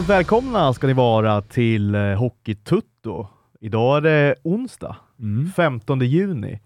Varmt välkomna ska ni vara till eh, Hockeytutto. Idag är det onsdag, Mm. 15 juni.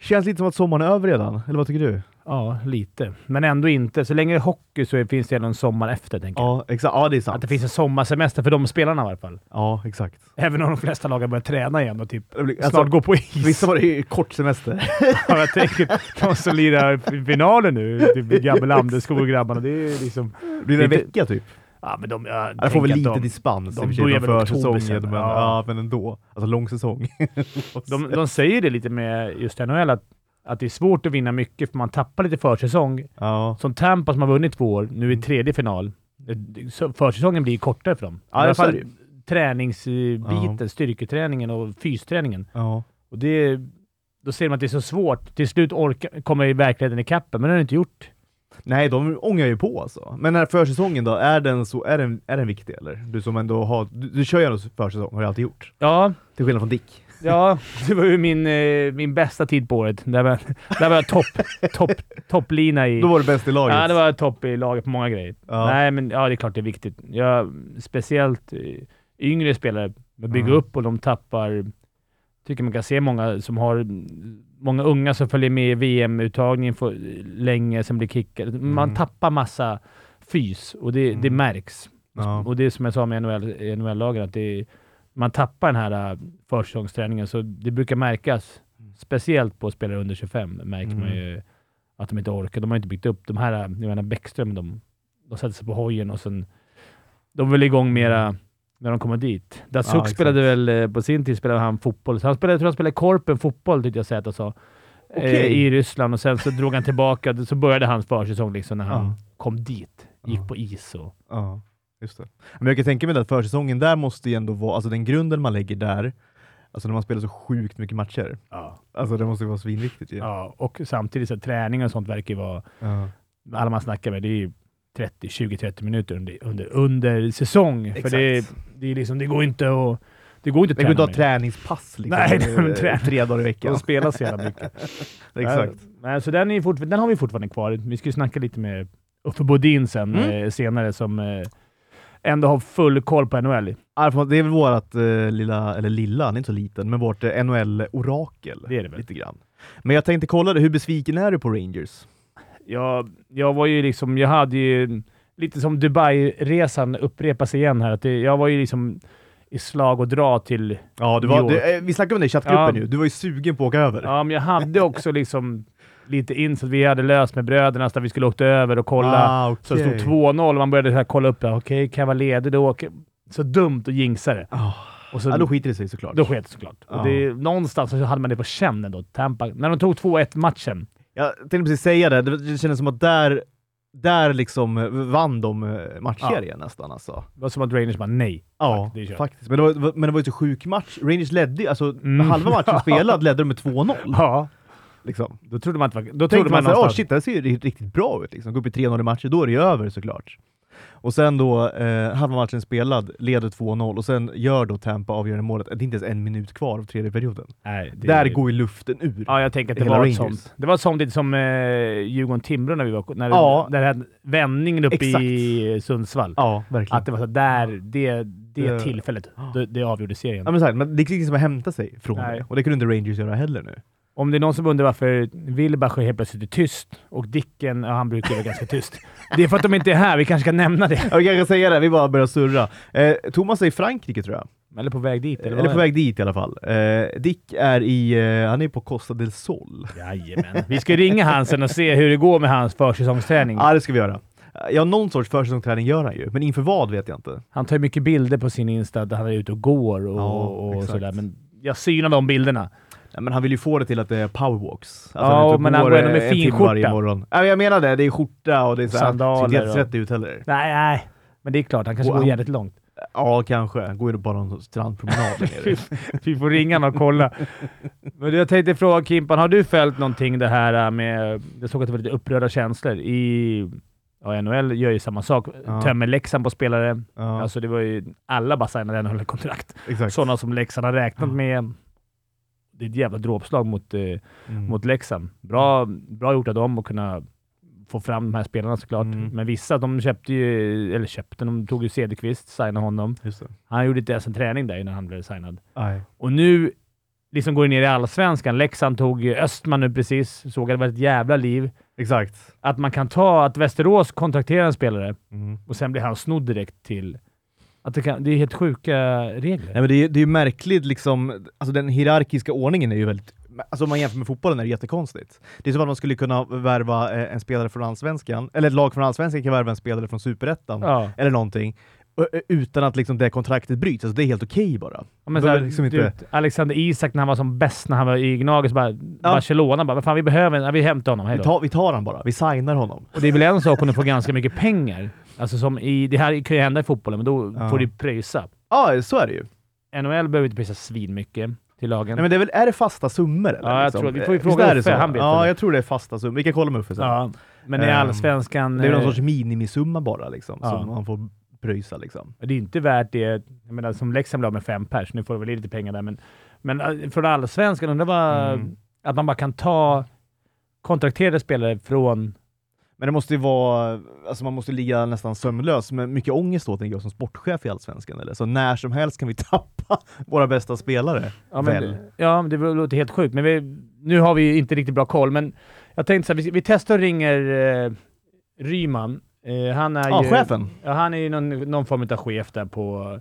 Känns lite som att sommaren är över redan, eller vad tycker du? Ja, lite. Men ändå inte. Så länge det är hockey så finns det en sommar efter, tänker jag. Ja, exakt. Ja, det är Att sant. det finns en sommarsemester för de spelarna i alla fall. Ja, exakt. Även om de flesta lag har börjat träna igen och typ blir- snart alltså, gå på is. Vissa var det ju kort semester. Ja, jag tänker de som lirar finalen nu, typ Gabriel Landeskog-grabbarna. Det är liksom... Blir det en vecka typ? Ja, men de... Jag, Jag får väl lite de, dispens de sig börjar väl försäsongen, men, ja. ja. men ändå. Alltså lång säsong. de, de säger det lite med just NHL, att, att det är svårt att vinna mycket för man tappar lite försäsong. ja. Som Tampa som har vunnit två år, nu i tredje final. Försäsongen blir kortare för dem. Ja, I alla så är fall träningsbiten, Ja. styrketräningen och fysträningen. ja. Och det, då ser man att det är så svårt. Till slut orka, kommer verkligheten i kappen, men det har det inte gjort. Nej, de ångar ju på alltså. Men den här försäsongen då, är den, så, är den, är den viktig eller? Du som ändå har, du, du kör ju ändå försäsong, har du alltid gjort. Ja, Till skillnad från Dick. ja det var ju min, eh, min bästa tid på året. Där var, där var jag topp, topp, topplina i... Då var du bäst i laget. Ja, det var topp i laget på många grejer. Ja. Nej, men ja, det är klart det är viktigt. Jag, speciellt eh, yngre spelare, bygger Mm. upp och de tappar... tycker man kan se många som har... Många unga som följer med i VM-uttagningen för länge, som blir kickade. Man Mm. tappar massa fys och det, det Mm. märks. Ja. Och det är som jag sa med NHL, NHL-lagen, att det man tappar den här äh, försäsongsträningen, så det brukar märkas. Speciellt på spelare under 25 märker Mm. man ju att de inte orkar. De har inte byggt upp de här, jag menar Bäckström, de, de sätter sig på hojen och sen... De är väl igång mera när de kommer dit. Datsuk Ja, spelade väl, eh, på sin tid spelade han fotboll. Så han spelade, jag tror han spelade Korpen fotboll, tyckte jag Zäta sa. Eh, Okej. I Ryssland och sen så drog han tillbaka. Så började hans försäsong liksom när han Ja. kom dit. Gick Ja. på is och... Ja, just det. Men jag kan tänka mig att försäsongen där måste ju ändå vara, alltså den grunden man lägger där, alltså när man spelar så sjukt mycket matcher, Ja. alltså det måste ju vara svinviktigt ju. Ja, och samtidigt så träning och sånt verkar ju vara, alla man snackar med, det är ju 30, 20-30 minuter under, under, under säsong. För Exakt. det, det, är liksom, det går inte att det går inte att Det går inte att ha träningspass liksom, Nej, men eh, trä- tre dagar i veckan. De spelar så jävla mycket. Exakt. Nej, så den, är den har vi fortfarande kvar. Vi ska ju snacka lite med Uffe Bodin sen, Mm. eh, senare, som eh, ändå har full koll på NHL. Det är väl vårt eh, lilla, eller lilla, han är inte så liten, men vårt eh, NHL-orakel. Det är det väl. Lite grann. Men jag tänkte kolla det, hur besviken är du på Rangers? Jag, jag var ju liksom, jag hade ju lite som Dubai-resan upprepas igen här. Att det, jag var ju liksom i slag och dra till... Ja, du var, du, eh, vi snackade om det i chattgruppen Ja. nu, du var ju sugen på att åka över. Ja, men jag hade också liksom lite insett vi hade löst med bröderna så att vi skulle åka över och kolla. Ah, Så det stod 2-0 och man började så här kolla upp. Okej, kan jag vara ledig då? Så dumt att jinxa det. Ah. Och så, Ja, då skiter det sig såklart. då sket det såklart. Ja. Och det, någonstans så hade man det på känn ändå. Tampa. När de tog 2-1 matchen. Jag tänkte precis säga det, det kändes som att där, där liksom vann de eh, matchserien nästan alltså. Det var som att Rangers bara nej. Ja, kört. faktiskt. Men det, var, men det var ju så sjuk match. Rangers ledde alltså, Mm. med halva matchen spelad ledde de med 2-0. Ja, Liksom. då trodde man att. Då tänkte man man åh någonstans... shit, det här ser ju ri- riktigt bra ut. Liksom. Gå upp i 3-0 i matcher, då är det ju över såklart. Och sen då, eh, halva matchen spelad, leder 2-0 och sen gör då Tampa avgörande målet. Det är inte ens en minut kvar av tredje perioden. nej, det, Där går ju luften ur. Ja, jag tänker att det var Rangers. ett sånt. Det var sånt lite som eh, Djurgården-Timrå när vi var... När Ja. Det här vändningen uppe Exakt. i Sundsvall. Ja, verkligen. Att det var så där, det, det Det- tillfället, det, det avgjorde serien. Ja, men så här, men det är liksom att hämta sig från Nej. det. Och det kunde inte Rangers göra heller nu. Om det är någon som undrar varför Wilbacher helt plötsligt är tyst och Dicken, ja, han brukar vara ganska tyst. Det är för att de inte är här. Vi kanske ska nämna det. Jag kan säga det, vi bara börjar surra. Eh, Thomas är i Frankrike tror jag. Eller på väg dit. Eller, Eller, på väg dit i alla fall. Eh, Dick är i, eh, han är på Costa del Sol. Jajamän. Vi ska ringa han sen och se hur det går med hans försäsongsträning. Ja, det ska vi göra. Ja, någon sorts försäsongsträning gör han ju, men inför vad vet jag inte. Han tar ju mycket bilder på sin Insta där han är ute och går och, Ja, och sådär. Men jag synar de bilderna. Ja, men han vill ju få det till att det är powerwalks. Ja, han är ute och men han går, ändå med fin skjorta. morgon. Ja, jag menar det, det är skjorta och det är så Sandaler ser inte och- jättesvettig ut heller. Nej, nej. Men det är klart, han kanske Och går han- jävligt långt. Ja, kanske. Han går ju bara en strandpromenad. Vi får ringa honom och kolla. Men jag tänkte fråga Kimpan, har du följt någonting det här med... Jag såg att det var lite upprörda känslor i... Ja, NHL gör ju samma sak. Ja. Tömmer Leksand på spelare. Ja, Alltså det var ju... Alla bara signade NHL-kontrakt. Sådana som Leksand har räknat Ja. med. Det är ett jävla dråpslag mot, eh, Mm. mot Leksand. Bra, bra gjort av dem att kunna få fram de här spelarna såklart. Mm. Men vissa, de köpte ju, eller köpte, de tog ju Cederqvist, signade honom. Han gjorde inte ens en träning där innan han blev signad. Nej. Och nu liksom går ner i allsvenskan. Leksand tog Östman nu precis. Såg att det var ett jävla liv. Exakt. Att man kan ta, att Västerås kontrakterar en spelare Mm. och sen blir han snodd direkt till... Att det, kan, det är helt sjuka regler. Nej, men det, är, det är ju märkligt, liksom, alltså den hierarkiska ordningen är ju väldigt... Alltså om man jämför med fotbollen är det jättekonstigt. Det är som att man skulle kunna värva eh, en spelare från Allsvenskan, eller ett lag från Allsvenskan kan värva en spelare från Superettan, Ja. eller någonting, utan att liksom det kontraktet bryts. Alltså det är helt okej bara. Ja, men såhär, liksom du, inte- Alexander Isak när han var som bäst, när han var i Gnaget, så bara Barcelona bara “Vad fan, vi behöver en, ja, vi hämtar honom, Vi tar, vi tar han bara, vi signar honom. Och det är väl en sak om du får ganska mycket pengar. Alltså som i, det här kan ju hända i fotbollen, men då Ja. får du pröjsa. Ja, så är det ju. NHL behöver inte pröjsa svinmycket till lagen. Nej, men det är, väl, är det fasta summor? Eller, Ja, jag liksom? tror- vi får ju Eh, fråga Uffe, han vet Ja, det. jag tror det är fasta summor. Vi kan kolla med Uffe sen. ja, men i Ehm, allsvenskan... Det är någon eh, sorts minimisumma bara, liksom, Ja. som man får pröjsa. Liksom. Det är inte värt det. Jag menar, som Leksand blev med fem pers. Nu får in lite pengar där, men, men äh, från allsvenskan, undrar vad... Mm. Att man bara kan ta kontrakterade spelare från... Men det måste ju vara, alltså man måste ligga nästan sömnlös med mycket ångest då, tänker jag, som sportchef i Allsvenskan. Eller? Så när som helst kan vi tappa våra bästa spelare. Ja, väl? men, ja det låter helt sjukt, men vi, nu har vi ju inte riktigt bra koll. Men jag tänkte så här, vi, vi testar och ringer eh, Ryman. Eh, han är Ja, ju... chefen. Ja, han är ju någon, någon form av chef där på...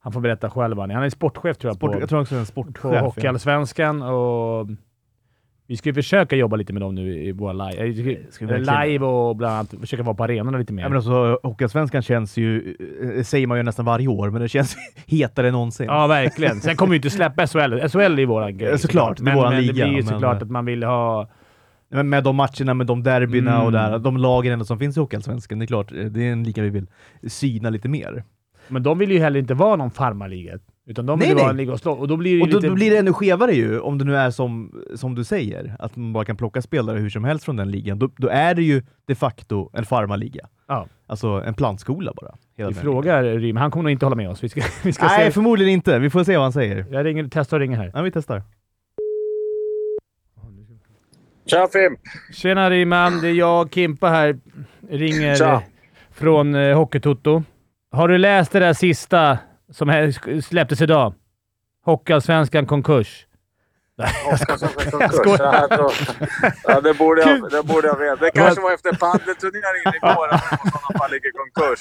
Han får berätta själv. Han är, han är sportchef tror jag Sport, på, jag tror också en på sportchef. ja. Hockeyallsvenskan och vi ska ju försöka jobba lite med dem nu i våra live. eh, verkligen live och bland annat försöka vara på arenorna lite mer. Ja, men alltså, Hockeyallsvenskan känns ju, eh, säger man ju nästan varje år, men det känns hetare än någonsin. Ja, verkligen. Sen kommer vi inte släppa SHL. SHL är ju våran grej. Såklart. Det är Men, våran men liga, det blir ju men- såklart att man vill ha... Men med de matcherna, med de derbyna Mm. och där, de lagen som finns i Hockeyallsvenskan, det är klart, eh, det är en liga vi vill syna lite mer. Men de vill ju heller inte vara någon farmarliga. Utan de vill Nej, vara nej. en liga och slå. Och då blir det Och då, lite... då blir det ännu skevare ju, om det nu är som, som du säger, att man bara kan plocka spelare hur som helst från den ligan. Då, då är det ju de facto en farmarliga. Ja. Alltså en plantskola bara. Hela Vi frågar Rym. Han kommer nog inte hålla med oss. Vi ska, vi ska. Nej, se. förmodligen inte. Vi får se vad han säger. Jag ringer, testar och ringer här. Ja, vi testar. Tja Fimp! Tjena Ryman, det är jag och Kimpa här. Ringer Tja. från eh, Hockeytoto. Har du läst det där sista som här släpptes idag? Hockeyallsvenskan konkurs. Jag skojar. Ja, det, borde jag, det borde jag veta. Det kanske var efter padelturneringen igår att de i sådana fall ligger i konkurs.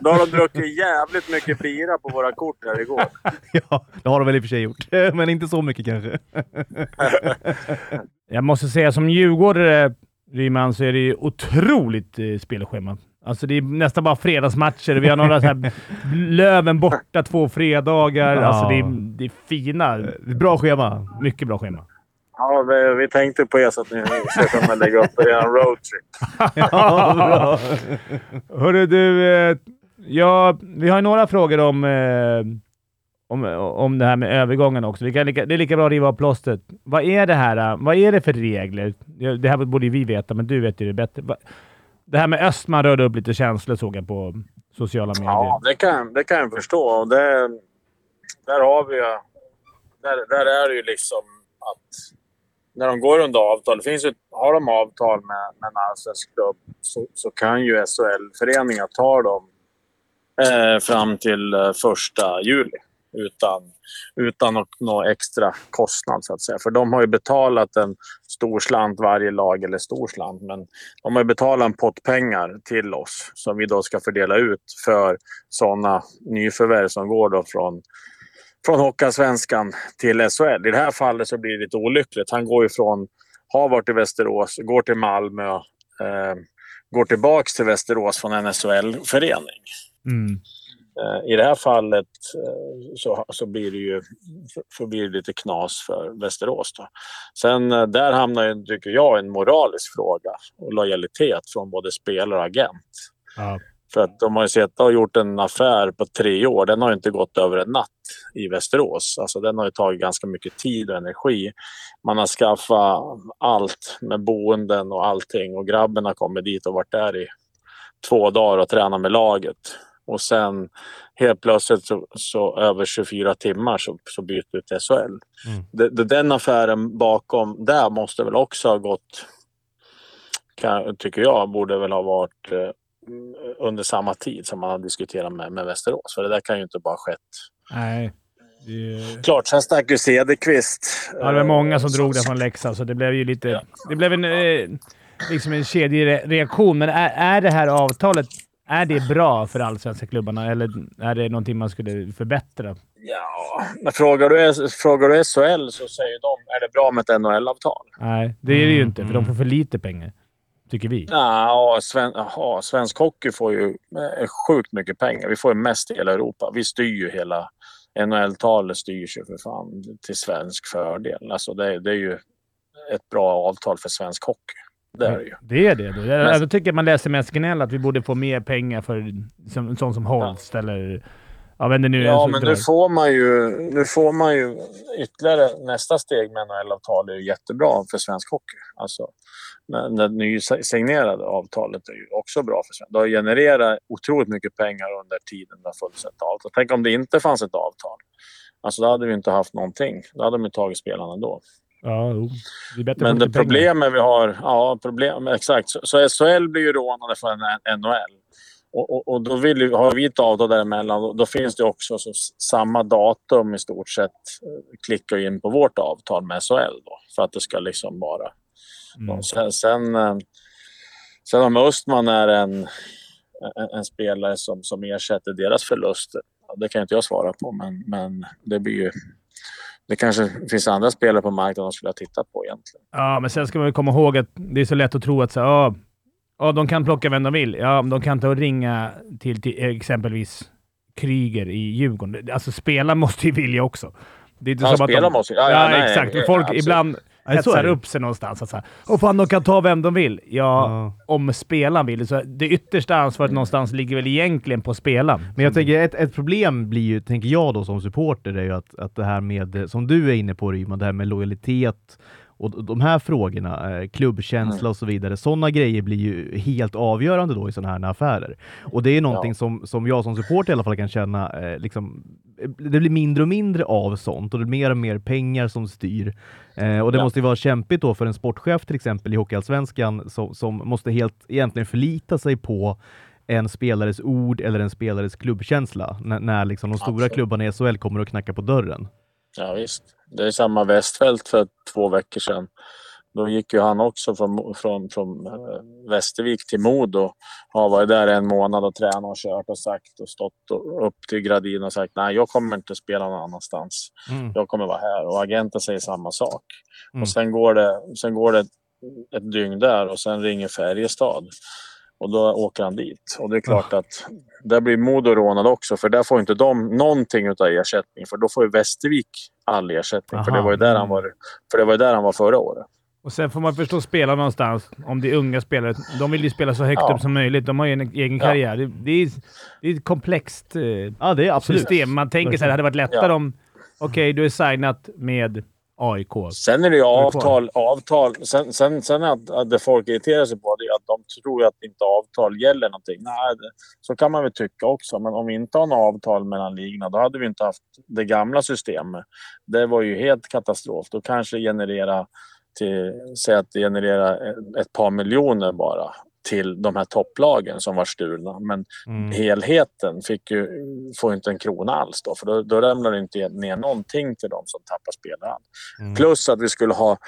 Då har de druckit jävligt mycket bira på våra kort här igår. Ja, det har de väl i och för sig gjort. Men inte så mycket kanske. Jag måste säga som djurgårdare, Ryman, så är det ju otroligt eh, spelschema. Alltså det är nästan bara fredagsmatcher. Vi har några så här Löven borta två fredagar. Ja. Alltså det är, det är fina. Det är ett Bra schema. Mycket bra schema. Ja, vi, vi tänkte på er så att ni ska kunna lägga upp er roadtrip. Ja, bra. Hörru du, eh, ja, vi har ju några frågor om, eh, om, om det här med övergången också. Vi kan lika, det är lika bra att riva av plåstret. Vad är det här? eh, Vad är det för regler? Det här borde vi veta, men du vet ju det bättre. Det här med Östman rörde upp lite känslor såg jag på sociala medier. Ja, det kan, det kan jag förstå. Och det, där har vi ju... Där, där är det ju liksom att när de går under avtal, det finns ju, har de avtal med, med en allsvensk klubb så, så kan ju SHL-föreningar ta dem eh, fram till eh, första juli utan, utan någon extra kostnad så att säga. För de har ju betalat en stor slant varje lag, eller stor slant, men de har betalat en pott pengar till oss som vi då ska fördela ut för sådana nyförvärv som går då från, från Hockeyallsvenskan till SHL. I det här fallet så blir det lite olyckligt. Han går ju från, har varit i Västerås, går till Malmö, eh, går tillbaks till Västerås från en SHL-förening. Mm. Eh, I det här fallet eh, så, så blir det ju så blir det lite knas för Västerås. Då. Sen eh, där hamnar ju, tycker jag, en moralisk fråga och lojalitet från både spelare och agent. Ja. För att de har ju sett och gjort en affär på tre år. Den har ju inte gått över en natt i Västerås. Alltså den har ju tagit ganska mycket tid och energi. Man har skaffat allt med boenden och allting och grabben har kommit dit och varit där i två dagar och tränat med laget. Och sen helt plötsligt så, så över 24 timmar så, så byter du till SHL. Mm. Det, det, den affären bakom där måste väl också ha gått kan, tycker jag, borde väl ha varit eh, under samma tid som man har diskuterat med, med Västerås. För det där kan ju inte bara ha skett. Nej. Det... Klart, sen stack ju Cederqvist. Ja, det var många som drog det från Leksand, så det blev ju lite... Ja. Det blev en, eh, liksom en kedjereaktion. Men är, är det här avtalet är det bra för allsvenska klubbarna eller är det någonting man skulle förbättra? Ja, men frågar du, frågar du SHL så säger de är det bra med ett NHL-avtal. Nej, det är det ju Mm, inte, för de får för lite pengar. Tycker vi. Ja, sven, aha, svensk hockey får ju eh, sjukt mycket pengar. Vi får ju mest i hela Europa. Vi styr ju hela... NHL-talet styrs ju för fan till svensk fördel. Alltså det, det är ju ett bra avtal för svensk hockey. Det är det ju. Det är det. Då. Jag, jag tycker man läser med SKNL att vi borde få mer pengar för som, sånt som Holst eller... Ja, men nu Ja, men nu får man ju, nu får man ju ytterligare nästa steg med NHL-avtal är ju jättebra för svensk hockey. Alltså, men det nysignerade avtalet är ju också bra för svensk. Det har genererat otroligt mycket pengar under tiden det har funnits ett avtal. Tänk om det inte fanns ett avtal. Alltså då hade vi inte haft någonting. Då hade de tagit spelarna då. Ja, jo. Det Men det problemet vi har, ja problem, exakt. Så, så SHL blir ju rånade för en NHL. Och, och, och då vill har vi ett avtal däremellan, då, då finns det också så, samma datum i stort sett. eh, Klicka in på vårt avtal med SHL då, för att det ska liksom vara. Mm. Sen, sen, eh, sen om Östman är en, en, spelare som, som ersätter deras förluster, det kan inte jag svara på. Men, men det blir ju... Det kanske finns andra spelare på marknaden som skulle ha tittat på egentligen. Ja, men sen ska man komma ihåg att det är så lätt att tro att så, ja, ja, de kan plocka vem de vill. Ja, men de kan inte ringa till, till exempelvis Kryger i Djurgården. Alltså, spelaren måste ju vilja också. Det är inte Ja, som att de... måste Ja, ja, ja, nej, exakt. ja, Folk absolut. ibland hetsar upp sig någonstans. Alltså, Åh fan, de kan ta vem de vill. Ja, Ja. om spelaren vill. Så det yttersta ansvaret någonstans ligger väl egentligen på spelaren. Men jag tänker ett, ett problem blir ju, tänker jag då som supporter, är ju att, att det här med, som du är inne på Ryman, det här med lojalitet och de här frågorna, eh, klubbkänsla Mm. och så vidare, sådana grejer blir ju helt avgörande då i sådana här affärer. Och det är någonting Ja. som, som jag som supporter i alla fall kan känna, eh, liksom, det blir mindre och mindre av sånt och det är mer och mer pengar som styr. Eh, och det Ja. måste ju vara kämpigt då för en sportchef till exempel i Hockeyallsvenskan som, som måste helt egentligen förlita sig på en spelares ord eller en spelares klubbkänsla när, när liksom de stora Absolut. klubbarna i SHL kommer och knackar på dörren. Ja, visst. Det är samma Westfält för två veckor sedan. Då gick ju han också från, från, från eh, Västervik till Modo. Har varit där en månad och tränat och kört och sagt och stått och, upp till Gradin och sagt nej, jag kommer inte spela någon annanstans. Jag kommer vara här. Och agenten säger samma sak. Mm. Och sen går, det, sen går det ett, ett dygn där och sen ringer Färjestad. Och då åker han dit. Och det är klart att där blir Modo rånad också. För där får inte de någonting av ersättning. För då får ju Västervik all ersättning. För Aha. det var ju där han var, för det var ju där han var förra året. Och sen får man förstå spela någonstans, om det är unga spelare. De vill ju spela så högt Ja. upp som möjligt. De har ju en egen Ja. karriär. Det, det, är, det är ett komplext eh, Ja, det är absolut. system. Man tänker så här, det hade varit lättare Ja. om... Okej, du är signat med AIK. Sen är det ju avtal. avtal. Sen, sen, sen att, att det folk irriterar sig på det är att de tror att inte avtal gäller någonting. Nej, det, så kan man väl tycka också. Men om vi inte har något avtal mellan ligorna då hade vi inte haft det gamla systemet. Det var ju helt katastrof. Då kanske generera till, säg att det genererar ett- par miljoner bara till de här topplagen som var stulna. Men Mm. helheten fick ju, får inte en krona alls då. För då, då ramlar det inte ner någonting till de som tappar spelare. Mm. Plus att vi skulle ha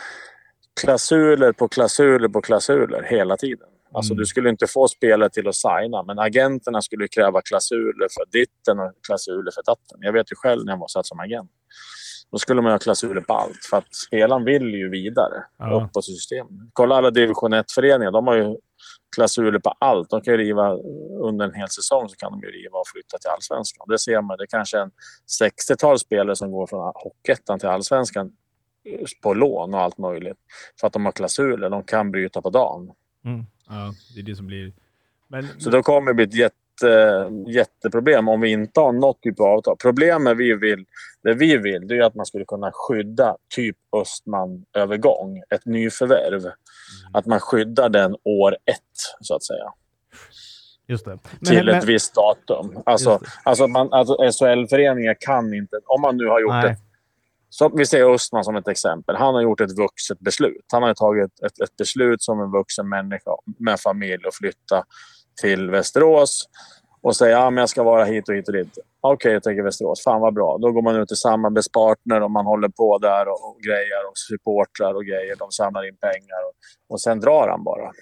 klausuler på klausuler på klausuler hela tiden. Alltså Mm. du skulle inte få spelare till att signa, men agenterna skulle kräva klausuler för ditten och klausuler för datten. Jag vet ju själv när jag var satt som agent. Då skulle man ha klausuler på allt, för att spelaren vill ju vidare Ja. upp på systemet. Kolla alla division 1-föreningar, de har ju klausuler på allt. De kan ju riva under en hel säsong så kan de ju riva och flytta till allsvenskan. Det ser man. Det är kanske en 60-tal spelare som går från Hockeyettan till allsvenskan på lån och allt möjligt. För att de har klausuler. De kan bryta på dagen. Mm. Ja, det är det som blir... Men, Så då kommer det bli ett jätte, jätteproblem om vi inte har något typ av avtal. Problemet vi vill, det vi vill, det är att man skulle kunna skydda typ Östman-övergång, ett nyförvärv. Att man skyddar den år ett, så att säga. Just det. till ett visst datum. Alltså, alltså, man, alltså SHL-föreningar kan inte... Om man nu har gjort Nej. ett Så vi ser Östman som ett exempel. Han har gjort ett vuxet beslut. Han har tagit ett, ett beslut som en vuxen människa med familj och flytta till Västerås och säga att ja, jag ska vara hit och hit och dit. Okej, okay, jag tänker Västerås. Fan vad bra. Då går man ut till samarbetspartner och man håller på där och, och grejer och supportrar och grejer. De samlar in pengar och, och sen drar han bara.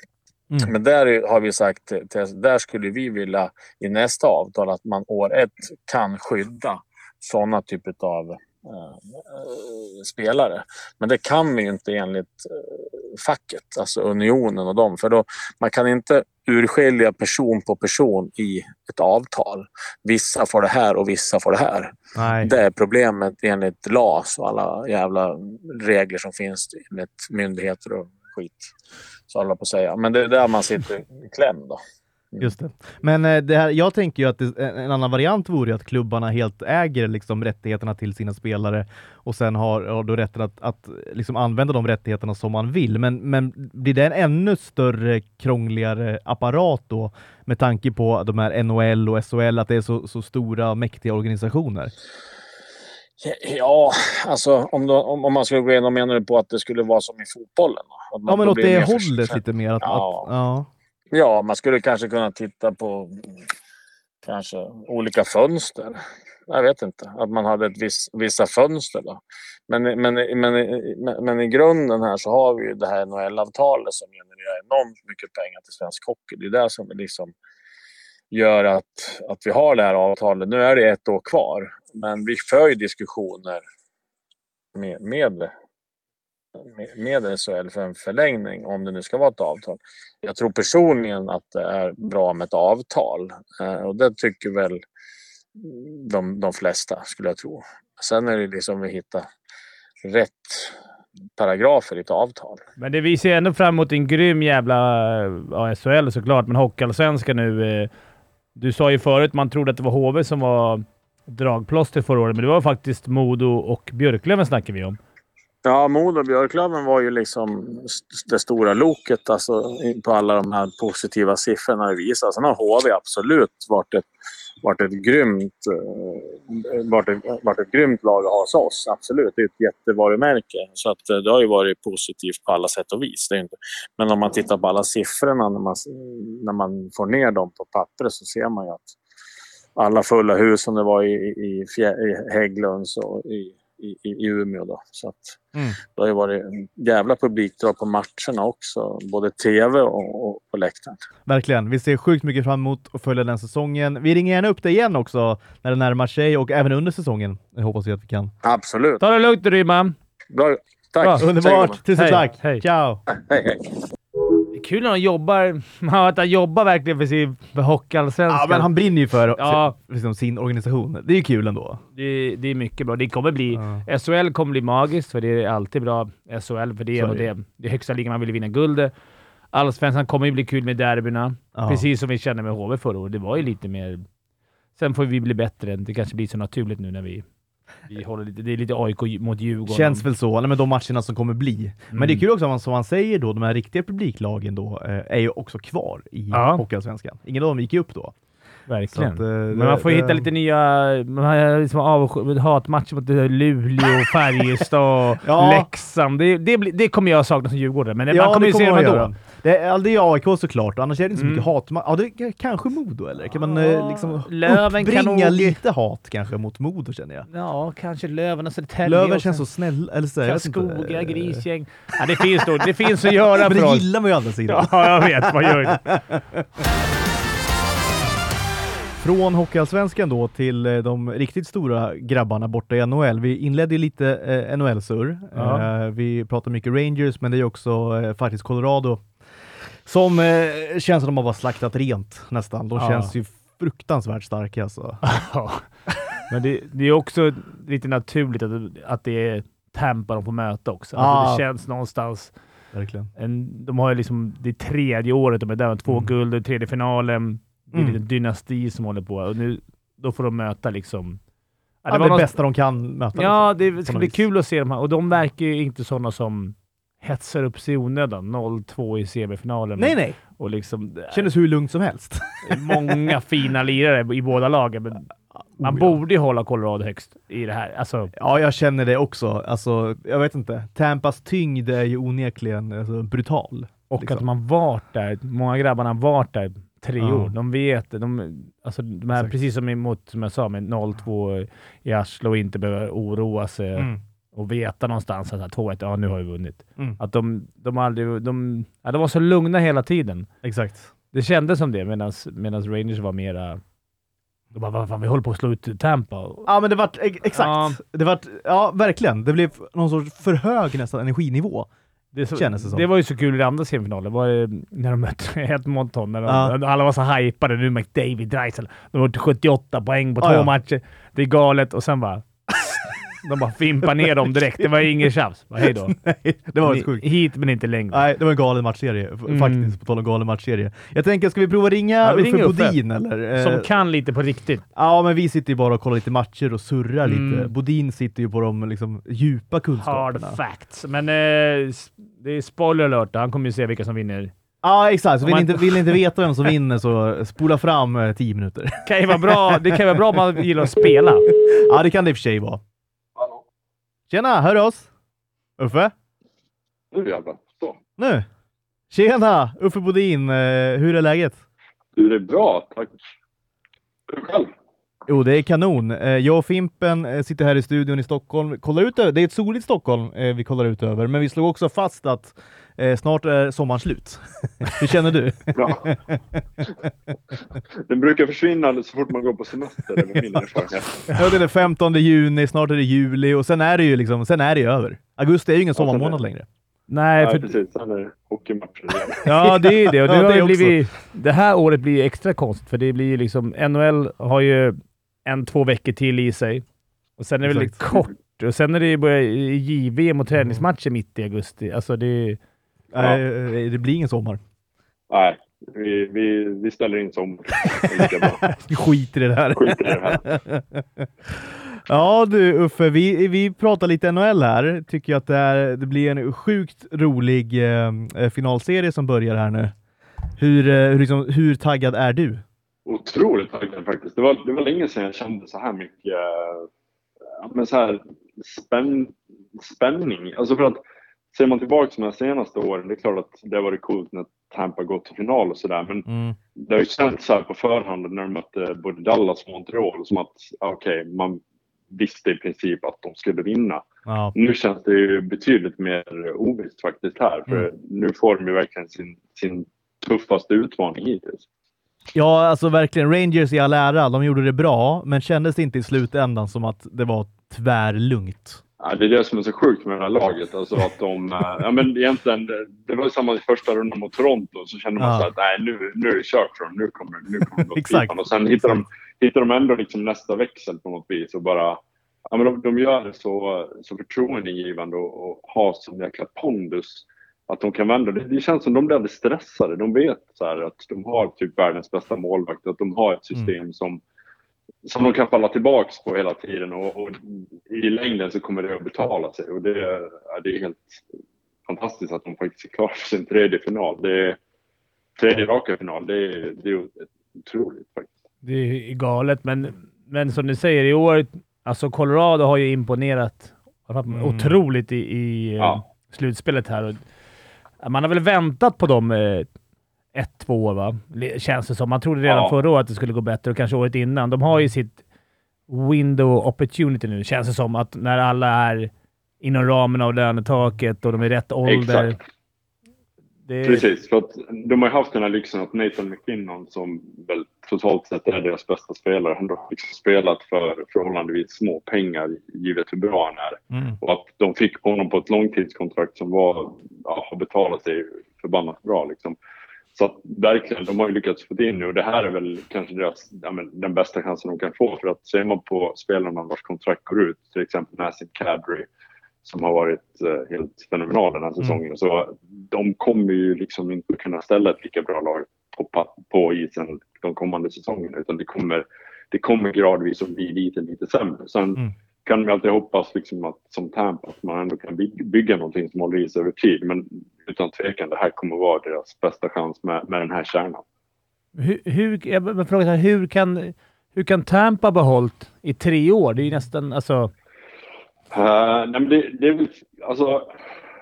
Mm. Men där har vi sagt, där skulle vi vilja i nästa avtal att man år ett kan skydda sådana typer av eh, spelare. Men det kan vi inte enligt eh, facket, alltså unionen och dem. För då, man kan inte urskilja person på person i ett avtal. Vissa får det här och vissa får det här. Nej. Det är problemet enligt LAS och alla jävla regler som finns enligt myndigheter och skit. Så håller på att säga. Men det är där man sitter i kläm då. Mm. Just det. Men eh, det här, jag tänker ju att det, en annan variant vore att klubbarna helt äger liksom rättigheterna till sina spelare och sen har, har då rätten att, att liksom använda de rättigheterna som man vill. Men, men blir det en ännu större, krångligare apparat då med tanke på de här NHL och SHL, att det är så, så stora, mäktiga organisationer? Ja, alltså om, då, om, om man skulle gå igenom menar du på att det skulle vara som i fotbollen? ja, men åt det hållet för... lite mer. Att, ja. Att, ja ja, man skulle kanske kunna titta på kanske olika fönster. Jag vet inte. Att man hade ett viss, vissa fönster. Då. Men, men, men, men, men i grunden här så har vi ju det här NHL-avtalet som genererar enormt mycket pengar till svensk hockey. Det är det som liksom gör att, att vi har det här avtalet. Nu är det ett år kvar, men vi för ju diskussioner med, med, med SHL för en förlängning om det nu ska vara ett avtal. Jag tror personligen att det är bra med ett avtal eh, och det tycker väl de, de flesta skulle jag tro. Sen är det liksom att hitta rätt paragrafer i ett avtal. Men det visar ju ändå fram emot en grym jävla eh, ja, SHL såklart, men Hockeyallsvenskan nu. Eh, du sa ju förut man trodde att det var HV som var dragplåster förra året, men det var faktiskt Modo och Björklöven snackar vi om. Ja, Modo och Björklöven var ju liksom det stora loket alltså, på alla de här positiva siffrorna det visar. Sen har HV absolut varit ett, varit ett, grymt, eh, varit ett, varit ett grymt lag att ha hos oss. Absolut, det är ett jättevarumärke. Så att eh, det har ju varit positivt på alla sätt och vis. Det inte. Men om man tittar på alla siffrorna när man, när man får ner dem på pappret så ser man ju att alla fulla hus som det var i, i, i Hägglunds och i i, i Umeå. Då. Så att, mm. Det har ju varit en jävla publikdrag på matcherna också, både tv och, och på läktaren. Verkligen. Vi ser sjukt mycket fram emot att följa den säsongen. Vi ringer gärna upp dig igen också när det närmar sig och även under säsongen. Jag hoppas vi att vi kan. Absolut. Ta det lugnt Rymman. Bra. Tack. Bra. Underbart. Tusen tack. Hej. Ciao. Hej, hej kul när han jobbar, att han jobbar verkligen för sin hockeyallsvenskan. Ja, men han brinner ju för, ja. för liksom, sin organisation. Det är ju kul ändå. Det, det är mycket bra. Det kommer bli... Ja. SHL kommer bli magiskt, för det är alltid bra. SHL, för det är, det. det, högsta ligan man vill vinna guld. Allsvenskan kommer ju bli kul med derbyna. Ja. Precis som vi kände med HV förra året. Det var ju lite mer... Sen får vi bli bättre. Det kanske blir så naturligt nu när vi vi håller lite, det är lite AIK mot Djurgården. Känns väl så, med de matcherna som kommer bli. Mm. Men det är mm. kul också, som man säger då, de här riktiga publiklagen då, eh, är ju också kvar i ja. Hockeyallsvenskan. Ingen av dem gick ju upp då. Verkligen. Att, eh, Men man får det, hitta lite nya liksom hatmatcher mot Luleå, Färjestad och ja. Leksand. Det, det, det, kommer jag sakna som djurgårdare, men ja, man kommer ju se dem ändå. Det är, det är AIK såklart, annars är det inte så mycket mm. hat. Ja, det är kanske Modo, eller? Kan man eh, liksom Löven uppbringa kan lite hat kanske mot Modo, känner jag? Ja, kanske Löven och Södertälje. Löven känns så snäll, eller så, Karlskoga, Grisgäng. Ja, det finns då, det finns att göra Men det gillar man ju å andra sidan. Ja, jag vet. Man gör det. Från Hockeyallsvenskan då till eh, de riktigt stora grabbarna borta i NHL. Vi inledde lite eh, NHL-surr. Ja. Eh, vi pratar mycket Rangers, men det är också eh, faktiskt Colorado som känns som de har bara slaktat rent nästan. De ja. känns ju fruktansvärt starka alltså. men det, det, är också lite naturligt att, att det är Tampa de får möta också. Alltså det känns någonstans... Verkligen. En, de har ju liksom, det tredje året de är där, två mm. guld, tredje finalen. Det är mm. lite dynasti som håller på och nu då får de möta liksom... Ja, det, ja, det något, bästa de kan möta. Ja, liksom, det ska bli kul att se dem här. Och de verkar ju inte sådana som hetsar upp sig i onödan. 0-2 i semifinalen. Nej, nej. Och liksom, Kändes hur lugnt som helst. många fina lirare i båda lagen. Men Man Oh, ja. borde ju hålla Colorado högst i det här. Alltså, Ja, jag känner det också. Alltså, jag vet inte. Tampas tyngd är ju onekligen alltså, brutal. och Liksom. att man varit där. Många grabbarna varit där tre Ja. år. De vet. De, alltså, de här, Exakt. precis som emot, som jag sa, med 0-2 i arslet och inte behöver oroa sig Mm. och veta någonstans att så här, 2-1, ja nu har vi vunnit. Mm. Att de, de aldrig... De, ja, de var så lugna hela tiden. Exakt. Det kändes som det, medan Rangers var mera... De bara, vad fan, vi håller på att slå ut Tampa. Ja, men det vart ex- exakt. Ja. Det vart, ja, verkligen. Det blev någon sorts för hög nästan energinivå. Det, så, Kändes det som. det var ju så kul i andra semifinalen. Var det när de mötte Edmonton. När de, Ja. Alla var så hypade. Nu McDavid, Dreisel. De har gjort 78 poäng på Ja, två ja. matcher. Det är galet. Och sen bara... de bara fimpar ner dem direkt. Det var inget tjafs. Hej då. Nej, det var Ni- sjukt. Hit men inte längre. Nej, det var en galen matchserie Mm. faktiskt, på tal om galen matchserie. Jag tänker, ska vi prova ringa Ja, Uffe. Bodin eller? Eh, Som kan lite på riktigt. Ja, men vi sitter ju bara och kollar lite matcher och surrar Mm. lite. Bodin sitter ju på de liksom, djupa Hard kunskaperna. facts. Men eh, det är spoiler alert. Han kommer ju se vilka som vinner. Ja, exakt. Så Om vill, man- inte, vill inte veta vem som vinner så spola fram eh, 10 minuter. Kan ju vara bra. Det kan ju vara bra om man gillar att spela. ja, det kan det i och för sig vara. Tjena, hör du oss? Uffe? Nu jävlar. Så. Nu? Tjena! Uffe Bodin, eh, hur är läget? Du, det är bra, tack. Du själv? Jo, det är kanon. Eh, Jag och Fimpen eh, sitter här i studion i Stockholm. Kollar ut över. Det är ett soligt Stockholm vi kollar ut över, men vi slog också fast att eh, snart är sommaren slut. hur känner du? Bra. Den brukar försvinna så fort man går på semester, min erfarenhet. Ja, det är den 15 juni, snart är det juli och sen är det ju liksom, sen är det över. Augusti är ju ingen sommarmånad längre. Nej, Nej, för precis. Sen är det hockeymatcher igen. Ja, det är det. Och det, Ja, det blivit, det här året blir extra konstigt, för det blir ju liksom... NHL har ju en, två veckor till i sig. Och sen är det väldigt kort. Och sen är det ju JVM och träningsmatcher mitt i augusti. Alltså det... Ja. Eh, det blir ingen sommar. Nej, vi, vi, vi ställer in sommar. Vi skiter i det här. Skit i det här. Ja du Uffe, vi, vi pratar lite NHL här. Tycker att det, är, det blir en sjukt rolig eh, finalserie som börjar här nu. Hur, eh, hur, liksom, hur taggad är du? Otroligt taggad faktiskt. Det var, det var länge sedan jag kände så här mycket eh, men så här spänn, spänning. Alltså för att ser man tillbaka på de senaste åren, det är klart att det har varit coolt när Tampa gått till final och sådär. Men Mm. det har ju känts så här på förhand när de mötte både Dallas och Montreal som att okej, man visste i princip att de skulle vinna. Ja. Nu känns det ju betydligt mer ovisst faktiskt här. För nu får de ju verkligen sin, sin tuffaste utmaning hittills. ja, alltså verkligen. Rangers i all ära, de gjorde det bra, men kändes det inte i slutändan som att det var tvärlugnt? Ja, det är det som är så sjukt med det här laget. Alltså att de, eh, ja, men egentligen, det- var ju samma i första rundan mot Toronto. Så kände man Ja. så att nej, nu, nu är det kört för dem. Nu kommer, nu kommer det gå Exakt. Och sen hittar de, hittar de ändå liksom nästa växel på något vis. Och bara, ja, men de, de gör det så, så förtroendeingivande och, och har sån jäkla pondus. Att de kan vända. Det, det känns som de blir stressade. De vet så här, att de har typ världens bästa målvakt. Att de har ett system som som de kan falla tillbaks på hela tiden och, och i längden så kommer det att betala sig och det, ja, det är helt fantastiskt att de faktiskt är klara för sin tredje final. Det är tredje raka final. Det är, det är otroligt faktiskt. Det är galet, men, men som du säger, i år... Alltså Colorado har ju imponerat Mm. otroligt i, i eh, Ja. slutspelet här. Man har väl väntat på dem eh, ett, två år, va? Känns det som. Man trodde redan Ja. förra året att det skulle gå bättre och kanske året innan. De har ju sitt window opportunity nu, känns det som. Att när alla är inom ramen av lönetaket och de är rätt ålder. Exakt. Det Precis, för att de har ju haft den här lyxen att Nathan McKinnon som väl totalt sett är deras bästa spelare, han har liksom spelat för förhållandevis små pengar givet hur bra han är. Mm. Och att de fick honom på ett långtidskontrakt som var, ja, har betalat sig förbannat bra. Liksom. Så att verkligen, de har ju lyckats få in nu och det här är väl kanske deras, ja, men, den bästa chansen de kan få. För att ser man på spelarna vars kontrakt går ut, till exempel Nassim Kadri som har varit eh, helt fenomenal den här säsongen. Så de kommer ju liksom inte kunna ställa ett lika bra lag på, på isen de kommande säsongerna utan det kommer, det kommer gradvis att bli lite, lite sämre. Sen Mm. Kan man alltid hoppas liksom att, som Tampa att man ändå kan by- bygga någonting som håller i sig över tid. Men utan tvekan, det här kommer vara deras bästa chans med, med den här kärnan. Hur, hur, jag frågar här, hur kan, hur kan Tampa behållit i tre år? Det är ju nästan... Alltså, Uh, nej men det, det är väl, alltså,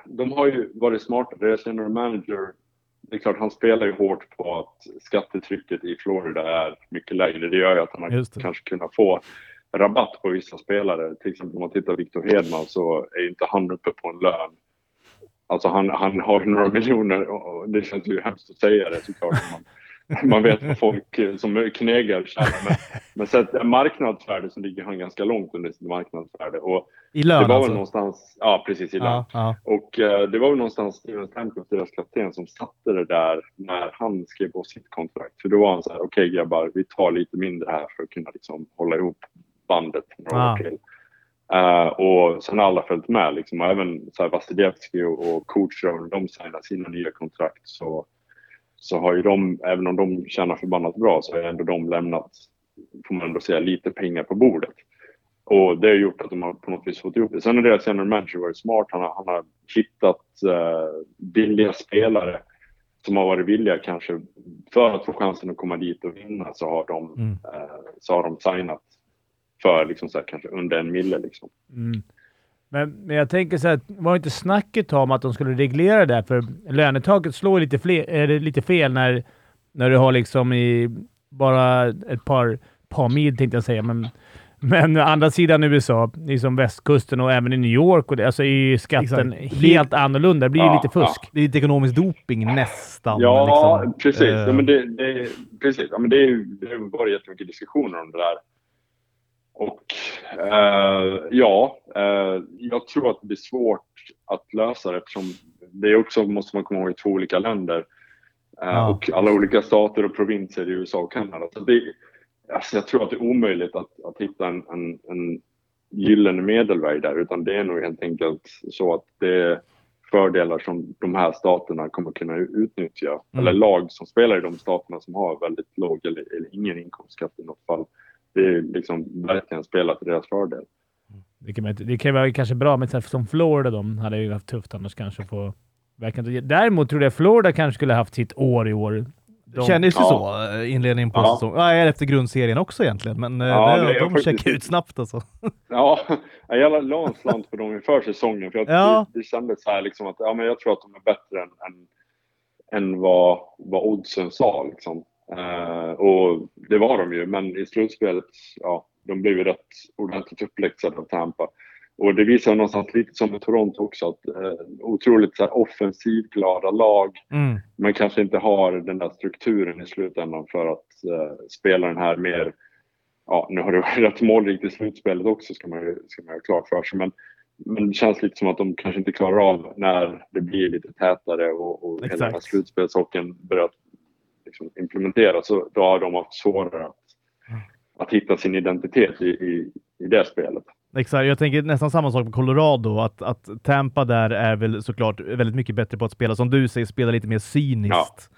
de har ju varit smarta. Deras general manager, det är klart han spelar ju hårt på att skattetrycket i Florida är mycket lägre. Det gör ju att han har kanske kunnat få rabatt på vissa spelare. Till exempel om man tittar på Victor Hedman så är inte han uppe på en lön. Alltså han, han har några miljoner och det känns ju hemskt att säga det såklart. Man, man vet vad folk eh, som knegar tjänar. Men, men sett marknadsvärde så ligger han ganska långt under sitt marknadsvärde. Och I det lön var väl alltså? någonstans, ja precis i lön. Ja, ja. Och eh, det var väl någonstans Steven Stamkos, deras kapten, som satte det där när han skrev på sitt kontrakt. För då var han så här, okej grabbar, vi tar lite mindre här för att kunna liksom hålla ihop bandet några Ah. år till. Eh, och sen har alla följt med liksom. Och även så här Vasilevski och, och Kutjerov, när de signar sina nya kontrakt så, så har ju de, även om de tjänar förbannat bra, så har ändå de lämnat, får man ändå säga, lite pengar på bordet. Och det har gjort att de har på något vis fått ihop det. Sen har deras general manager varit smart. Han har, han har hittat uh, billiga spelare som har varit villiga kanske för att få chansen att komma dit och vinna så har de, Mm. eh, så har de signat för liksom så här, kanske under en mille. Liksom. mm. men, men jag tänker så här, var det inte snacket om att de skulle reglera det? där? För lönetaket slår lite, fler, det lite fel när, när du har liksom i bara ett par, par mil, tänkte jag säga, men Men å andra sidan USA, liksom västkusten och även i New York, och det, alltså är ju skatten Exakt. helt annorlunda. Det blir ju Ja, lite fusk. Det är lite ekonomisk doping nästan. Ja, liksom. precis. Eh, Ja, men det, det, precis. Ja, men det, är det har varit jättemycket diskussioner om det där. Och eh, ja, eh, jag tror att det blir svårt att lösa det eftersom det också, måste man komma ihåg, två olika länder. Eh, Ja. Och alla olika stater och provinser i USA och Kanada. Så det, alltså jag tror att det är omöjligt att, att hitta en, en, en gyllene medelväg där. Utan det är nog helt enkelt så att det är fördelar som de här staterna kommer kunna utnyttja. Mm. Eller lag som spelar i de staterna som har väldigt låg eller, eller ingen inkomstskatt i något fall. Det är liksom verkligen spelat till deras fördel. Det kan, det kan vara kanske bra, men som Florida, de hade ju haft tufft annars kanske få verkligen Däremot tror jag Florida kanske skulle haft sitt år i år. De, Kändes ju Ja. så eh, inledningen på Ja. säsongen. Ja, efter grundserien också egentligen, men eh, Ja, det, det de faktiskt- checkade ut snabbt alltså. Ja, jag la en slant på dem inför säsongen. För att Ja. det, det kändes så här liksom att ja, men jag tror att de är bättre än, än, än vad, vad oddsen sa. Liksom. Eh, och det var de ju, men i slutspelet, ja, de blev ju rätt ordentligt uppläxade av Tampa. Och det visar någonstans lite som med Toronto också, att eh, otroligt så här, offensivglada lag, Mm. men kanske inte har den där strukturen i slutändan för att eh, spela den här mer Ja, nu har det varit rätt målrikt i slutspelet också ska man ju ska man ha klart för sig. Men, men det känns lite som att de kanske inte klarar av när det blir lite tätare och, och hela den här börjar liksom implementeras. Så då har de haft svårare att, att hitta sin identitet i, i, i det spelet. Exakt, jag tänker nästan samma sak med Colorado, att, att Tampa där är väl såklart väldigt mycket bättre på att spela, som du säger, spela lite mer cyniskt.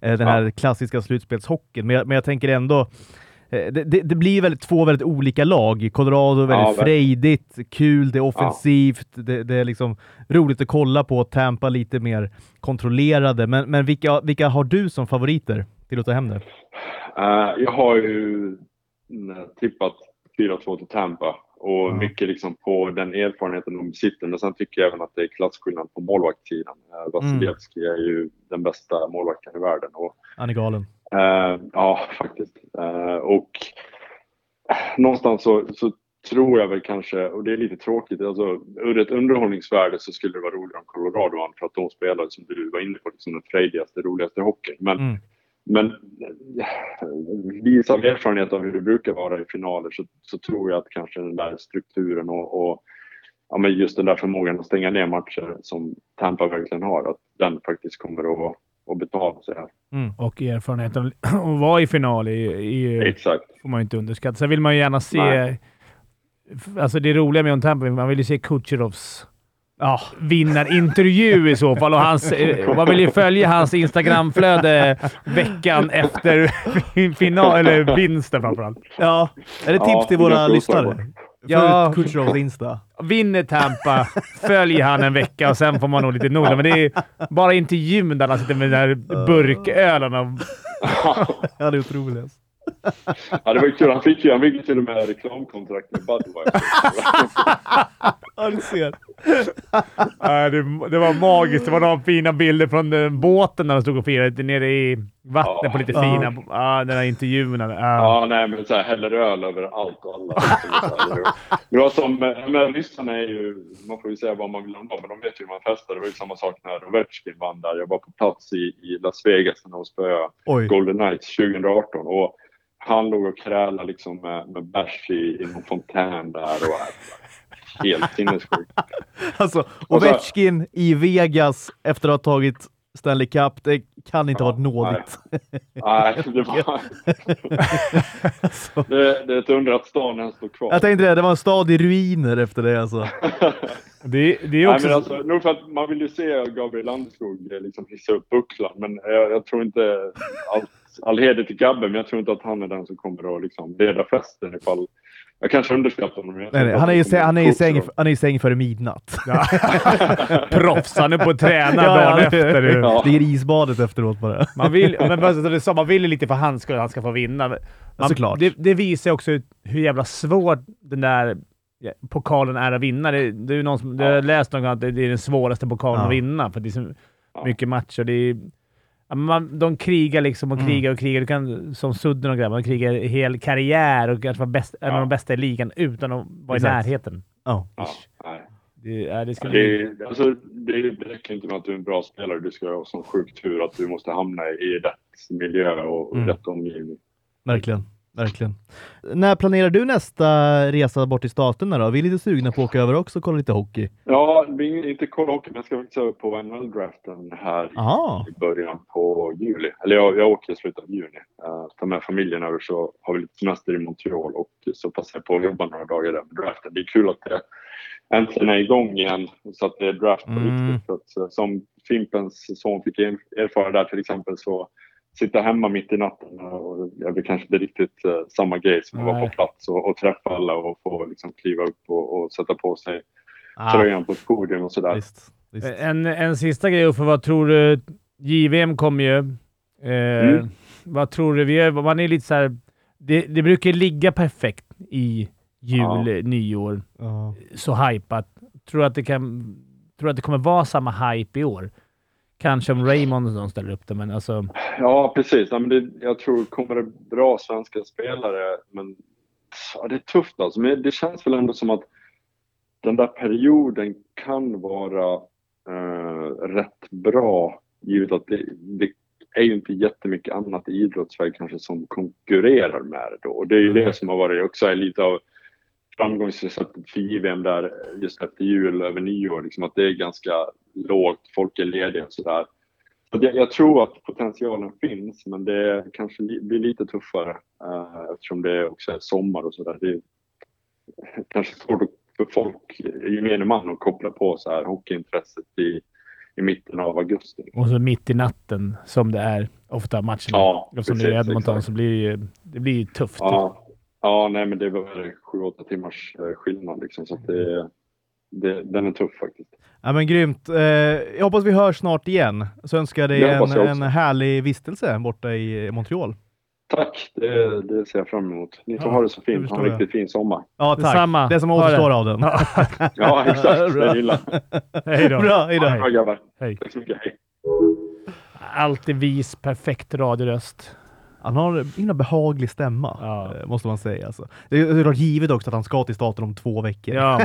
Eh, Den Ja. här klassiska slutspelshockeyn. Men jag, men jag tänker ändå, det, det, det blir väldigt, två väldigt olika lag. Colorado är väldigt verkligen. frejdigt, kul, det är offensivt, det, det är liksom roligt att kolla på. Tampa lite mer kontrollerade. Men, men vilka, vilka har du som favoriter till att ta hem det? Eh, jag har ju mm, tippat 4-2 till Tampa och mycket liksom på den erfarenheten de besitter. Men sen tycker jag även att det är klasskillnad på målvaktssidan. Uh, Vasilevski är ju den bästa målvakten i världen. Och, Han är galen. eh, ja, faktiskt. Eh, och eh, någonstans så, så tror jag väl kanske, och det är lite tråkigt, alltså ur ett underhållningsvärde så skulle det vara roligare om Colorado vann för att de spelade som du var inne på, liksom den frejdigaste, roligaste hockeyn. Men Mm. Men eh, vis av erfarenhet av hur det brukar vara i finaler så, så tror jag att kanske den där strukturen och, och ja, men just den där förmågan att stänga ner matcher som Tampa verkligen har, att den faktiskt kommer att, att betala sig här. Och erfarenheten att vara i final i, i, Exakt. får man ju inte underskatta. Sen vill man ju gärna se... Nej. Alltså det roliga med Tampa, man vill ju se Kucherovs Ja, vinnarintervju i så fall. Och hans, eh, man vill ju följa hans Instagramflöde veckan efter final, eller vinsten framförallt. ja. är det tips Ja, till våra lyssnare? Ja. Kutjerovs Insta. Vinner Tampa, följ han en vecka och sen får man nog lite noga. Men det är bara intervjun där han sitter med den där burkölen. Och, Ja, det är otroligt. Ja, det var ju kul. Han fick ju, han fick ju till och med reklamkontrakt med Budweiser. Ja, du ser. Ja, det, det var magiskt. Det var några fina bilder från eh, båten när de stod och firade nere i vattnet Ja. på lite Ja. fina... Ja, den där intervjuerna. Ja. Ja, nej, men så här, häller öl över allt och alla. Det var som, eh, men lyssnarna är ju, man får ju säga vad man vill om dem, men de vet ju hur man festar. Det var ju samma sak när Ovechkin vann där. Jag var på plats i, i Las Vegas när de spöade. Golden Knights 2018 och han låg och krälade liksom med, med bärs i, i någon fontän där och helt sinnessjukt. Alltså, Ovechkin i Vegas efter att ha tagit Stanley Cup, det kan inte ha Ja, varit nådigt. Nej, det var... Alltså, Det, det är ett under att stan ens står kvar. jag tänkte det, det var en stad i ruiner efter det alltså. Det, det är Nej, också... men alltså, nog för att man vill ju se Gabriel Landeskog liksom hissa upp bucklan, men jag, jag tror inte... Allt, all heder till Gabbe, men jag tror inte att han är den som kommer att liksom leda festen ifall... Jag kanske underskattar honom. Nej, nej, han, är i, han, är i säng, han är i säng före midnatt. Proffs. Han är på att träna Ja, dagen ja, efter. det- Ja. Ligger i isbadet efteråt bara. Man vill, men det så, man vill ju lite för hans skull att han ska få vinna. Man, Såklart. Det, det visar också hur jävla svårt den där ja, pokalen är att vinna. Det, det är någon som, det har jag läst någon gång att det det är den svåraste pokalen Ja. att vinna, för det är så Ja. mycket matcher. Det är, ja, men man, de krigar liksom och Mm. krigar och krigar. Du kan, som Sudden och grabbarna, de krigar hel karriär och kanske vara bäst, en av Ja. de bästa i ligan utan att vara Exakt. i närheten. Ja. Ja, nej. Det, ja, det ska Ja, bli... Det, alltså, det, det räcker inte med att du är en bra spelare. Du ska ha sån sjuk tur att du måste hamna i rätt miljö och Mm. rätt omgivning. Verkligen. Verkligen. När planerar du nästa resa bort till staterna då? Vi är lite sugna på att åka över också och kolla lite hockey. Ja, inte kolla hockey, men jag ska faktiskt över på NHL-draften här i Aha. i början på juli. Eller jag, jag åker i slutet av juni. Uh, tar med familjen över så har vi lite semester i Montreal och så passar jag på att jobba några dagar där med draften. Det är kul att det äntligen är igång igen så att det är draft på Mm. riktigt. För att, eh, som Fimpens son fick er- erfara där till exempel så sitta hemma mitt i natten och jag blir kanske inte riktigt eh, samma grej som att vara på plats och, och träffa alla och få liksom kliva upp och, och sätta på sig Ah, tröjan på ett podium och sådär. visst, visst. En, en sista grej Uffe, vad tror du? JVM kommer ju. Eh, Mm. Vad tror du? Vi är, man är lite så här, det, det brukar ligga perfekt i jul, Ja. nyår. Ja. Så hypat. Tror du att det kan... Tror du att det kommer vara samma hype i år? Kanske om Raymond sånt ställer upp det, men alltså... Ja, precis. Ja, men det, jag tror kommer det bra svenska spelare, men ja, det är tufft alltså. Men det känns väl ändå som att den där perioden kan vara eh, rätt bra givet att det, det är ju inte jättemycket annat i idrottssverige kanske som konkurrerar med det då. Och det är ju det som har varit också lite av framgångsreceptet för JVM där just efter jul över nyår. Liksom att det är ganska lågt, folk är lediga och sådär. Så det, jag tror att potentialen finns, men det kanske li, blir lite tuffare eh, eftersom det också är sommar och sådär. Det är kanske svårt för folk, gemene man, att koppla på så här hockeyintresset i, i mitten av augusti. Och så mitt i natten, som det är ofta matcherna. Ja, Och som det är i precis, Edmonton, exakt. så blir det ju det blir tufft. Ja, ja nej, men det var sju, åtta timmars eh, skillnad liksom, så att det, det, den är tuff faktiskt. Ja, men grymt. Eh, jag hoppas vi hörs snart igen. Så önskar jag dig Det en, en härlig vistelse borta i Montreal. Tack, det, det ser jag fram emot. Ni får Ja, ha det så det fint. Ha en jag. riktigt fin sommar. Ja, tack. Detsamma. Det som återstår av den. Ja, exakt. Det gillar Hej då. Bra, hej då. Bra grabbar. Hej. Tack så mycket. Hej. Alltid vis, perfekt radioröst. Han har en himla behaglig stämma, Ja. eh, måste man säga. Alltså. Det är klart givet också att han ska till staten om två veckor. Ja.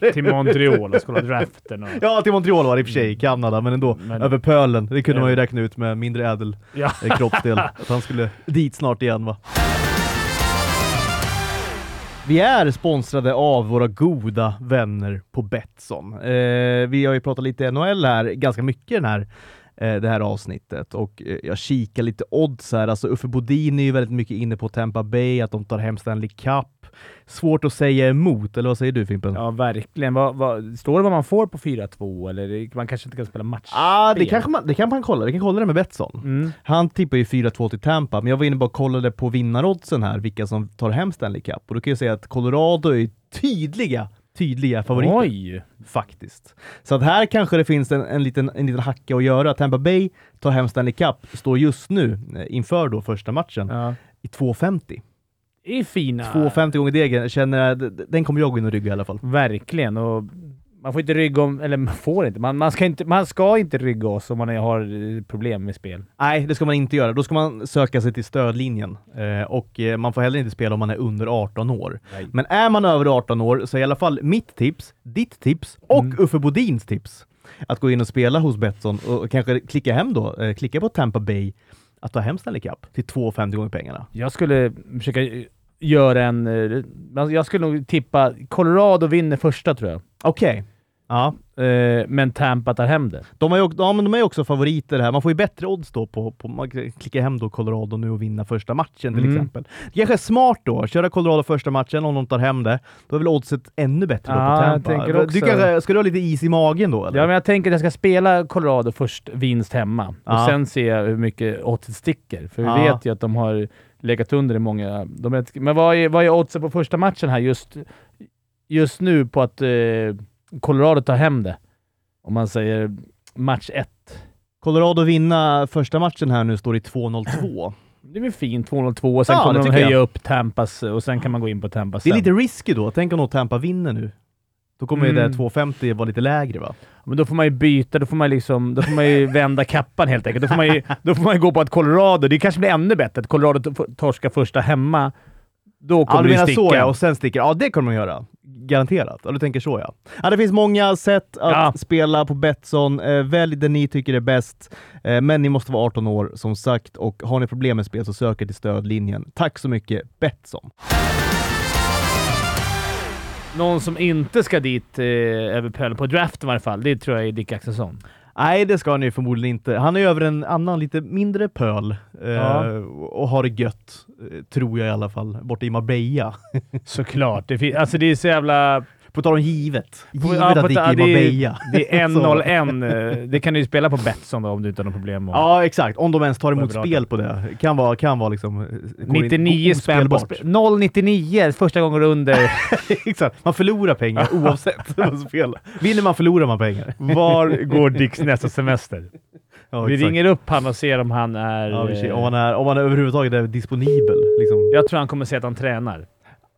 Till Montreal och kolla draften. Och, Ja, till Montreal var det i och för sig, Kanada, men ändå. Men- över pölen. Det kunde Ja. man ju räkna ut med mindre ädel ja. eh, kroppsdel. att han skulle dit snart igen va. Vi är sponsrade av våra goda vänner på Betsson. Eh, vi har ju pratat lite NHL här, ganska mycket den här, det här avsnittet och eh, jag kikar lite odds här. Alltså Uffe Bodin är ju väldigt mycket inne på Tampa Bay, att de tar hem Stanley Cup. Svårt att säga emot, eller vad säger du Fimpen? ja, verkligen. Vad, vad, står det vad man får på 4-2? Eller man kanske inte kan spela match? Ah, det, kanske man, det kan man kolla. Vi kan kolla det med Betsson. Mm. Han tippar ju 4-2 till Tampa, men jag var inne och kollade på vinnaroddsen här, vilka som tar hem Stanley Cup. Och då kan jag säga att Colorado är tydliga, tydliga favoriter. Oj! Faktiskt. Så att här kanske det finns en, en, liten, en liten hacka att göra. Tampa Bay tar hem Stanley Cup, står just nu eh, inför då första matchen. Ja. i 2,50. Det är fina. 2,50 gånger degen, känner den kommer jag gå in och rygga i alla fall. Verkligen. Och man får inte rygga om... Eller man får inte. Man, man, ska inte. man ska inte rygga oss om man har problem med spel. Nej, det ska man inte göra. Då ska man söka sig till stödlinjen. Eh, och eh, man får heller inte spela om man är under 18 år. Nej. Men är man över 18 år så är i alla fall mitt tips, ditt tips och Mm. Uffe Bodins tips att gå in och spela hos Betsson och kanske klicka hem då, eh, klicka på Tampa Bay, att ta hem Stanley Cup till 2,50 gånger pengarna. Jag skulle försöka göra en... eh, alltså Jag skulle nog tippa Colorado vinner första tror jag. Okej. Ja, Eh, men Tampa tar hem det. de, är ju, ja, men de är också favoriter här. Man får ju bättre odds då på, på man kan klicka hem då Colorado nu och vinna första matchen till Mm. exempel. Det kanske är smart då, köra Colorado första matchen om de tar hem det. Då är väl oddset ännu bättre då Ja, på jag Tampa. tänker Du också- kanske, ska du ha lite is i magen då eller? Ja, men jag tänker att jag ska spela Colorado först, vinst hemma. Och Ja. sen se jag hur mycket oddset sticker. För vi Ja. vet ju att de har legat under i många... De är, men vad är, vad är oddset på första matchen här just, just nu på att eh, Colorado tar hem det? Om man säger match 1. Colorado vinna första matchen här nu står i 2-0-2. Det är väl fint, 2-0-2 och sen Ja, kommer de höja jag. upp Tampas och sen kan man gå in på Tampas Det är sen. lite risky då. Tänk om nog Tampa vinner nu. Då kommer ju Mm. det 2,50 vara lite lägre va? Men då får man ju byta, då får man, liksom, då får man ju vända kappan helt enkelt. Då får, man ju, då får man ju gå på att Colorado, det kanske blir ännu bättre, att Colorado torskar första hemma. Då kommer Ja, du menar sticka. så ja, och sen sticker Ja, det kommer man göra. Garanterat. Ja, du tänker så ja. ja det finns många sätt att Ja. spela på Betsson. Eh, välj det ni tycker är bäst. Eh, men ni måste vara 18 år som sagt och har ni problem med spel så sök er till stödlinjen. Tack så mycket Betsson. Någon som inte ska dit eh, över pölen, på draften i varje fall, det tror jag är Dick Axelsson. Nej, det ska han ju förmodligen inte. Han är över en annan lite mindre pöl eh, Ja. och har det gött, eh, tror jag i alla fall, borta i Marbella. Såklart. Det, alltså det är så jävla... På tal om givet. Givet Ja, att det gick i Marbella. Det är Så. 1-0-1. eh, Det kan du ju spela på Betsson då, om du inte har något problem med Ja, exakt. Om de ens tar emot spel på det. Kan vara, kan vara liksom... eh, går in- 99 spänn på ospelbart. spel. 0,99 första gången under. exakt. Man förlorar pengar oavsett vad spelar. Vinner man förlorar man pengar. Var går Dicks nästa semester? Ja, Vi ringer upp han och ser om han är... Ja, eh, om, man är om man är överhuvudtaget är disponibel. Liksom. Jag tror han kommer säga att han tränar.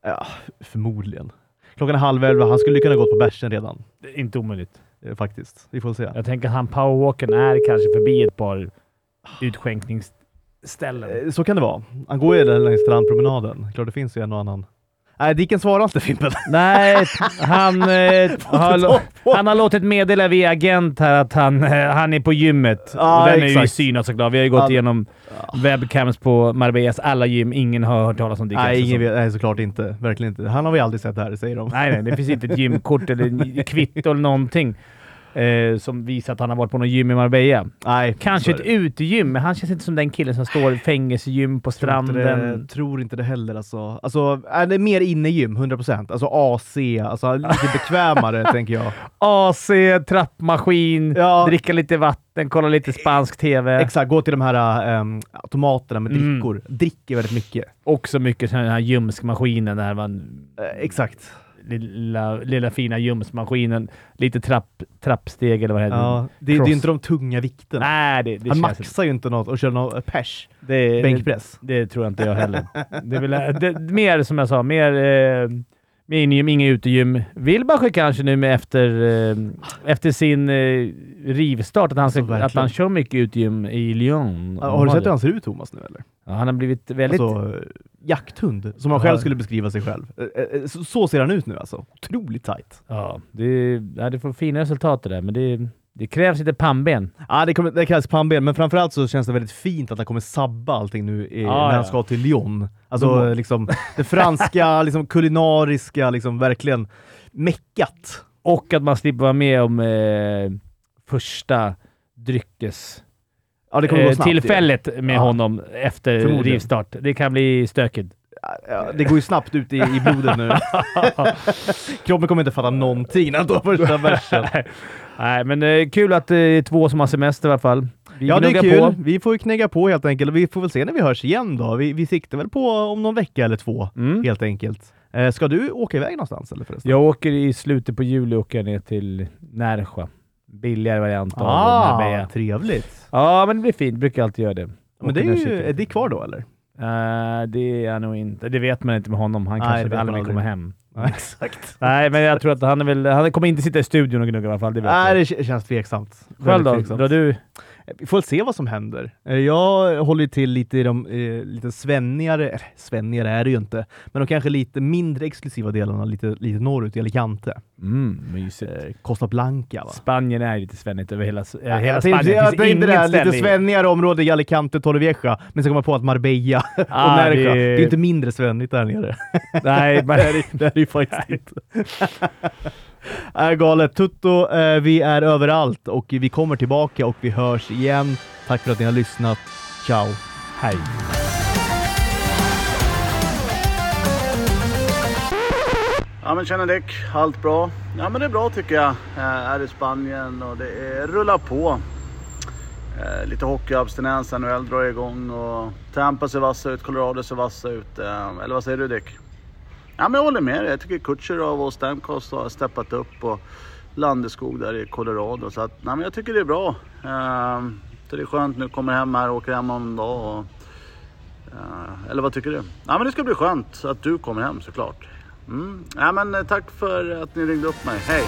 Ja, förmodligen. Klockan är halv elva. Han skulle kunna gått på bärsen redan. Det är inte omöjligt. eh, Faktiskt. Vi får se. Jag tänker att han powerwalken är kanske förbi ett par utskänkningsställen. Eh, Så kan det vara. Han går ju längs strandpromenaden. Klart det finns ju en och annan. Nej, Dicken svarar inte Fimpen. Nej, han, eh, har, han har låtit meddela via agent här att han, eh, han är på gymmet. Och den är ju exakt. synad såklart. Vi har ju gått Ja. igenom webcams på Marbellas alla gym. Ingen har hört talas om Dick Nej, ingen vet, nej, såklart inte. Verkligen inte. Han har vi aldrig sett här, säger de. Nej, nej, det finns inte ett gymkort eller kvitto eller någonting eh, som visar att han har varit på något gym i Marbella. Nej, Kanske ett utegym, men han känns inte som den killen som står fängelsegym på Tror inte stranden. Det, tror inte det heller alltså. Alltså, är det mer innegym, 100%. Alltså AC, alltså lite bekvämare tänker jag. AC, trappmaskin, Ja. dricka lite vatten, kolla lite spansk TV. Exakt, gå till de här ähm, automaterna med Mm. drickor. Dricker väldigt mycket. Också mycket sån här ljumskmaskinen, där man, Eh, exakt. Lilla, lilla fina ljumsmaskinen. Lite trapp, trappsteg eller vad det heter. Ja, det, det är inte de tunga vikterna. Nej, det, det Han maxar ju inte något och kör någon pers. det, Bänkpress. Det, det tror jag inte jag heller. det är väl, det, mer som jag sa, mer eh, mer ingym, inga utegym. Wilbacher kanske nu med efter, eh, efter sin eh, rivstart, att han, ska, Alltså, att han kör mycket utegym i Lyon. Har du sett hur han ser ut Thomas nu eller? Ja, han har blivit väldigt... Alltså, eh, jakthund, som han själv skulle beskriva sig själv. Eh, eh, Så, så ser han ut nu alltså. Otroligt tight. Ja, det, ja, det får fina resultat det där, men det, det krävs lite pannben. Ja, det, kommer, det krävs pannben, men framförallt så känns det väldigt fint att han kommer sabba allting nu i, Ja, när ja. han ska till Lyon. Alltså liksom, det franska, liksom, kulinariska, liksom verkligen meckat. Och att man slipper vara med om eh, första dryckes... Ja, det kommer gå eh, snabbt. ju. tillfället med Ja. honom efter rivstart. Det kan bli stökigt. Ja, det går ju snabbt ut i, i blodet nu. Kroppen kommer inte fatta någonting när han tar första versen. Nej, men eh, kul att det är två som har semester i alla fall. Vi Ja, det är kul. på. Vi får ju knägga på helt enkelt. Vi får väl se när vi hörs igen då. Vi, vi siktar väl på om någon vecka eller två, Mm. helt enkelt. Eh, ska du åka iväg någonstans eller förresten? Jag åker i slutet på juli åker jag ner till Närsjö. Billigare variant av ah, Marbella. trevligt. Ja, men det blir fint. Brukar alltid göra det. Men det är ju, är det kvar då eller? Eh, det är jag nog inte. Det vet man inte med honom. Han Nej, kanske aldrig kommer hem. Ja, exakt. Nej, men jag tror att han är väl... Han kommer inte sitta i studion och gnugga i alla fall. Det vet Nej, jag. det känns tveksamt. Själv då? tveksamt. Drar du? Vi får väl se vad som händer. Eh, Jag håller till lite i de eh, lite svennigare, svennigare är det ju inte, men de kanske lite mindre exklusiva delarna lite, lite norrut i Alicante. Mm, mysigt. Eh, Costa Blanca va? Spanien är lite svennigt över hela, eh, Ja, hela jag Spanien. jag det tänkte det, här, lite svennigare område i Alicante, Torrevieja, men så kommer man på att Marbella och Ah, Nerja, det- det... är inte mindre svennigt där nere. Nej, men... det är det ju faktiskt inte. är galet. Tutto, eh, vi är överallt och vi kommer tillbaka och vi hörs igen. Tack för att ni har lyssnat. Ciao! Hej. Ja men tjena Dick, allt bra? Ja men det är bra tycker jag. Eh, äh, är i Spanien och det är rullar på. Äh, lite hockeyabstinens, NHL drar igång och Tampa ser vassa ut, Colorado ser vassa ut. Äh, eller vad säger du Dick? Ja men jag håller med dig. Jag tycker Kutjerov och Stamkos har steppat upp och Landeskog där i Colorado. Så att, nej, men jag tycker det är bra. Uh, så det är skönt nu, kommer hem här, åker hem om en dag. Och, uh, eller vad tycker du? Ja men det ska bli skönt att du kommer hem såklart. Mm. Ja, men, eh, tack för att ni ringde upp mig. Hej!